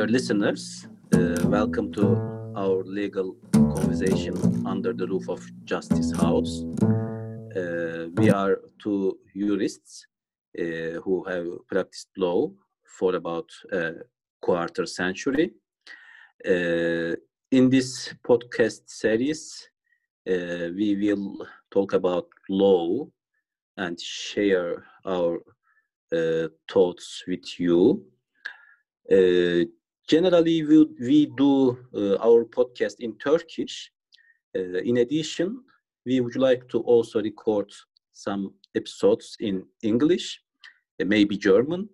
Dear listeners, uh, welcome to our legal conversation under the roof of Justice House. Uh, we are two jurists uh, who have practiced law for about a quarter century. Uh, in this podcast series, uh, we will talk about law and share our uh, thoughts with you. Uh, generally, we, we do uh, our podcast in Turkish. Uh, in addition, we would like to also record some episodes in English, uh, maybe German,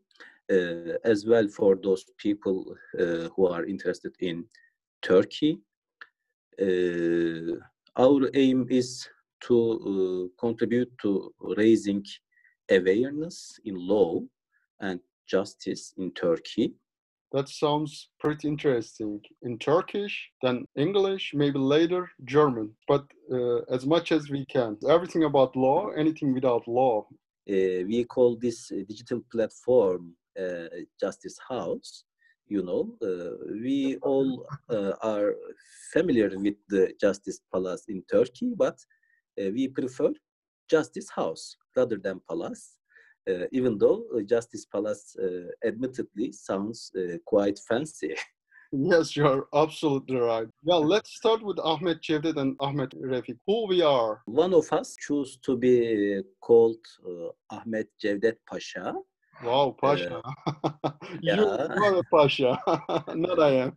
uh, as well for those people uh, who are interested in Turkey. Uh, our aim is to contribute to raising awareness in law and justice in Turkey. That sounds pretty interesting. In Turkish, then English, maybe later German, but uh, as much as we can. Everything about law, anything without law. Uh, we call this uh, digital platform uh, Justice House. You know, uh, we all uh, are familiar with the Justice Palace in Turkey, but we prefer Justice House rather than Palace. Uh, even though uh, Justice Palace uh, admittedly sounds uh, quite fancy. Yes, you're absolutely right. Well, let's start with Ahmet Cevdet and Ahmet Refik. Who we are? One of us choose to be called uh, Ahmet Cevdet Pasha. Wow, Pasha. you yeah. are a Pasha, not I am.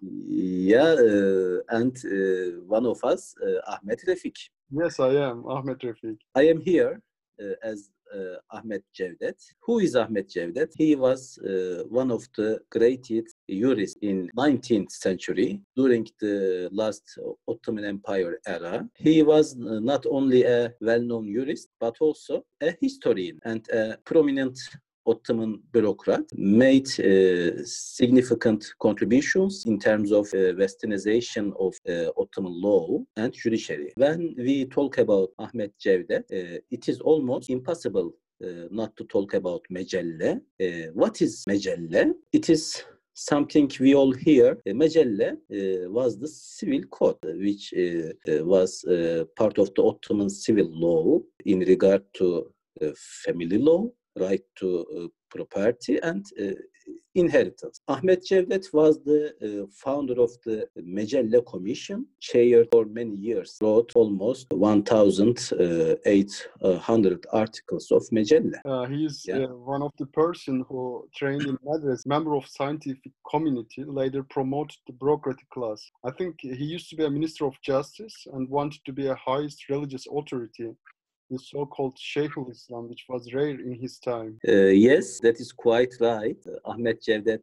Yeah, uh, and uh, one of us, uh, Ahmet Refik. Yes, I am Ahmet Refik. I am here uh, as uh, Ahmet Cevdet. Who is Ahmet Cevdet? He was uh, one of the greatest jurists in 19th century during the last Ottoman Empire era. He was uh, not only a well-known jurist but also a historian and a prominent Ottoman bureaucrat, made uh, significant contributions in terms of uh, westernization of uh, Ottoman law and judiciary. When we talk about Ahmet Cevdet, it is almost impossible not to talk about Mecelle. What is Mecelle? It is something we all hear. Uh, Mecelle uh, was the civil code, which uh, was part of the Ottoman civil law in regard to family law, right to uh, property and uh, inheritance. Ahmet Cevdet was the uh, founder of the Mecelle Commission, chair for many years, wrote almost 1,800 articles of Mecelle. Uh, he is Yeah. uh, one of the person who trained in medrese, member of scientific community, later promoted the bureaucratic class. I think he used to be a minister of justice and wanted to be a highest religious authority, the so-called Sheikhul Islam, which was rare in his time. Uh, yes, that is quite right. Uh, Ahmet Cevdet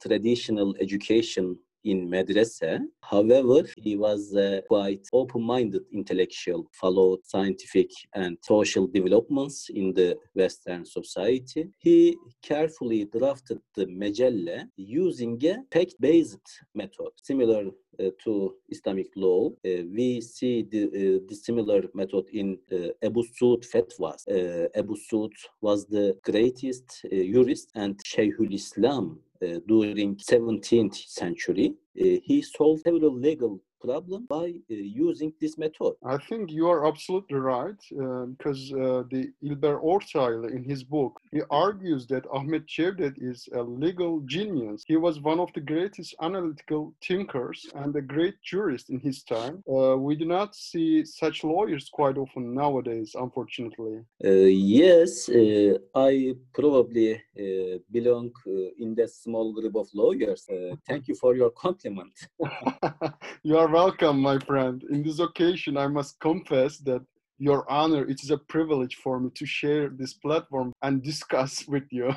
traditional education in medrese. However, he was a quite open-minded intellectual, followed scientific and social developments in the Western society. He carefully drafted the Mecelle using a fact-based method, similar uh, to Islamic law. Uh, we see the, uh, the similar method in uh, Abu Suud fatwas. Uh, Abu Suud was the greatest uh, jurist and Shaykhul Islam uh, during 17th century. Uh, he solved several legal problems by uh, using this method. I think you are absolutely right uh, because uh, the Ilber Ortaylı in his book he argues that Ahmet Cevdet is a legal genius. He was one of the greatest analytical thinkers and a great jurist in his time. Uh, we do not see such lawyers quite often nowadays, unfortunately. Uh, yes, uh, I probably uh, belong uh, in that small group of lawyers. Uh, thank you for your compliment. you are welcome, my friend. In this occasion, I must confess that your honor, it is a privilege for me to share this platform and discuss with you.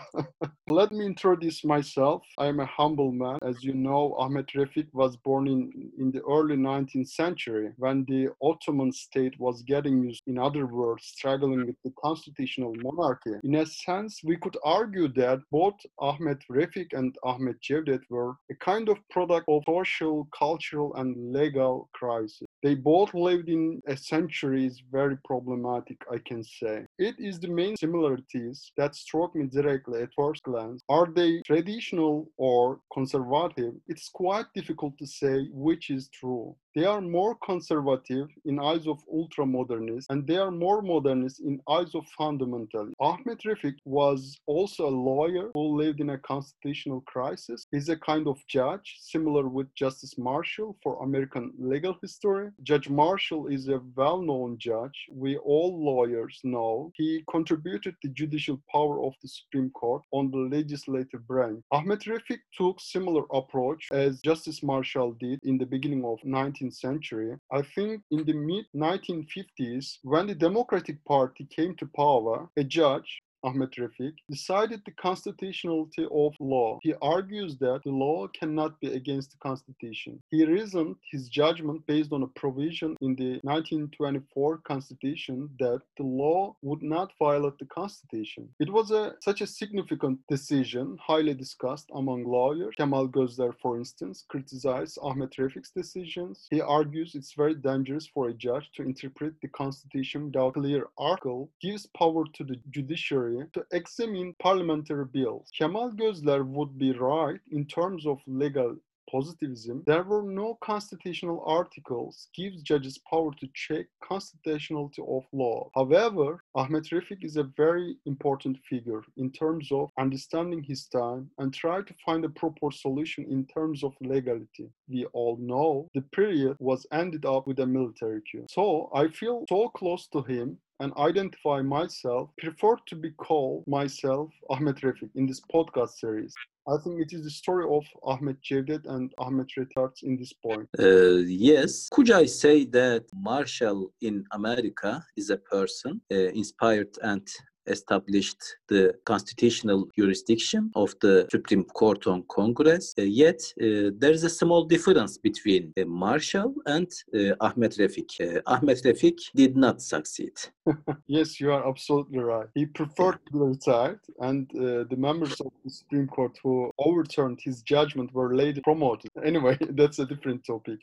Let me introduce myself. I am a humble man. As you know, Ahmet Refik was born in, in the early 19th century when the Ottoman state was getting used, in other words, struggling with the constitutional monarchy. In a sense, we could argue that both Ahmet Refik and Ahmet Cevdet were a kind of product of social, cultural, and legal crisis. They both lived in a century is very problematic, I can say. It is the main similarities that struck me directly at first glance. Are they traditional or conservative? It's quite difficult to say which is true. They are more conservative in eyes of ultra-modernists and they are more modernist in eyes of fundamentalists. Ahmet Refik was also a lawyer who lived in a constitutional crisis. He's a kind of judge, similar with Justice Marshall for American legal history. Judge Marshall is a well-known judge. We all lawyers know. He contributed the judicial power of the Supreme Court on the legislative branch. Ahmet Refik took similar approach as Justice Marshall did in the beginning of 19 19th century, I think in the mid 1950s, when the Democratic Party came to power, a judge Ahmet Refik, decided the constitutionality of law. He argues that the law cannot be against the constitution. He reasoned his judgment based on a provision in the 1924 constitution that the law would not violate the constitution. It was a, such a significant decision, highly discussed among lawyers. Kemal Gözler, for instance, criticized Ahmet Refik's decisions. He argues it's very dangerous for a judge to interpret the constitution without clear article, gives power to the judiciary to examine parliamentary bills. Kemal Gözler would be right in terms of legal positivism, there were no constitutional articles gives judges power to check constitutionality of law. However, Ahmet Refik is a very important figure in terms of understanding his time and try to find a proper solution in terms of legality. We all know the period was ended up with a military coup. So I feel so close to him and identify myself, prefer to be called myself Ahmet Refik in this podcast series. I think it is the story of Ahmet Cevdet and Ahmet Refik in this point. Uh, yes. Could I say that Marshall in America is a person uh, inspired and established the constitutional jurisdiction of the Supreme Court on Congress. Uh, yet uh, there is a small difference between uh, Marshall and uh, Ahmet Refik. Uh, Ahmet Refik did not succeed. yes, you are absolutely right. He preferred to be retired, and uh, the members of the Supreme Court who overturned his judgment were later promoted. Anyway, that's a different topic.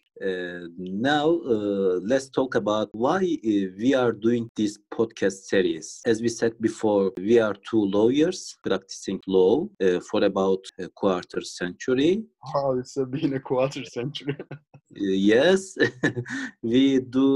now, let's talk about why we are doing this podcast series. As we said before, before we are two lawyers practicing law uh, for about a quarter century. Wow, it's been a quarter century. yes, we do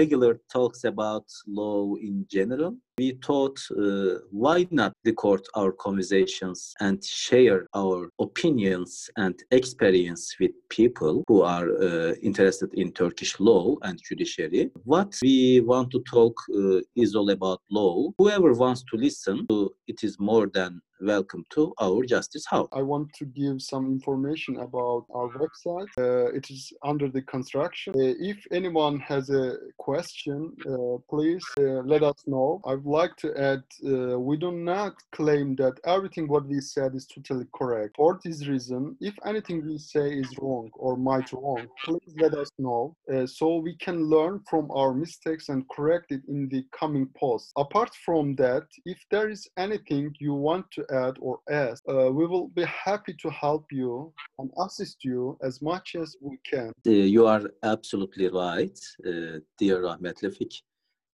regular talks about law in general we thought uh, why not record our conversations and share our opinions and experience with people who are uh, interested in Turkish law and judiciary. What we want to talk uh, is all about law. Whoever wants to listen to it is more than welcome to our Justice House. I want to give some information about our website. Uh, it is under the construction. Uh, if anyone has a question, uh, please uh, let us know. I like to add, uh, we do not claim that everything what we said is totally correct. For this reason, if anything we say is wrong or might wrong, please let us know uh, so we can learn from our mistakes and correct it in the coming posts. Apart from that, if there is anything you want to add or ask, uh, we will be happy to help you and assist you as much as we can. Uh, you are absolutely right, uh, dear Ahmet.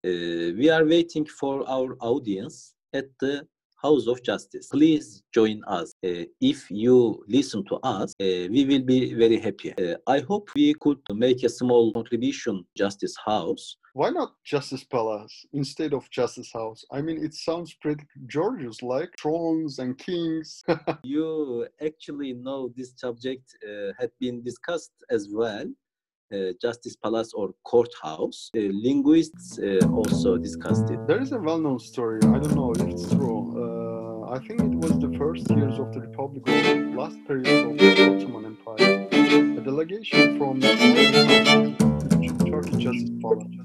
Uh, we are waiting for our audience at the House of Justice. Please join us. Uh, if you listen to us, uh, we will be very happy. Uh, I hope we could make a small contribution Justice House. Why not Justice Palace instead of Justice House? I mean, it sounds pretty gorgeous, like thrones and kings. you actually know this subject uh, had been discussed as well. Uh, Justice Palace or courthouse. Uh, linguists uh, also discussed it. There is a well-known story. I don't know if it's true. Uh, I think it was the first years of the Republic, or last period of the Ottoman Empire. A delegation from the Turkish Justice Palace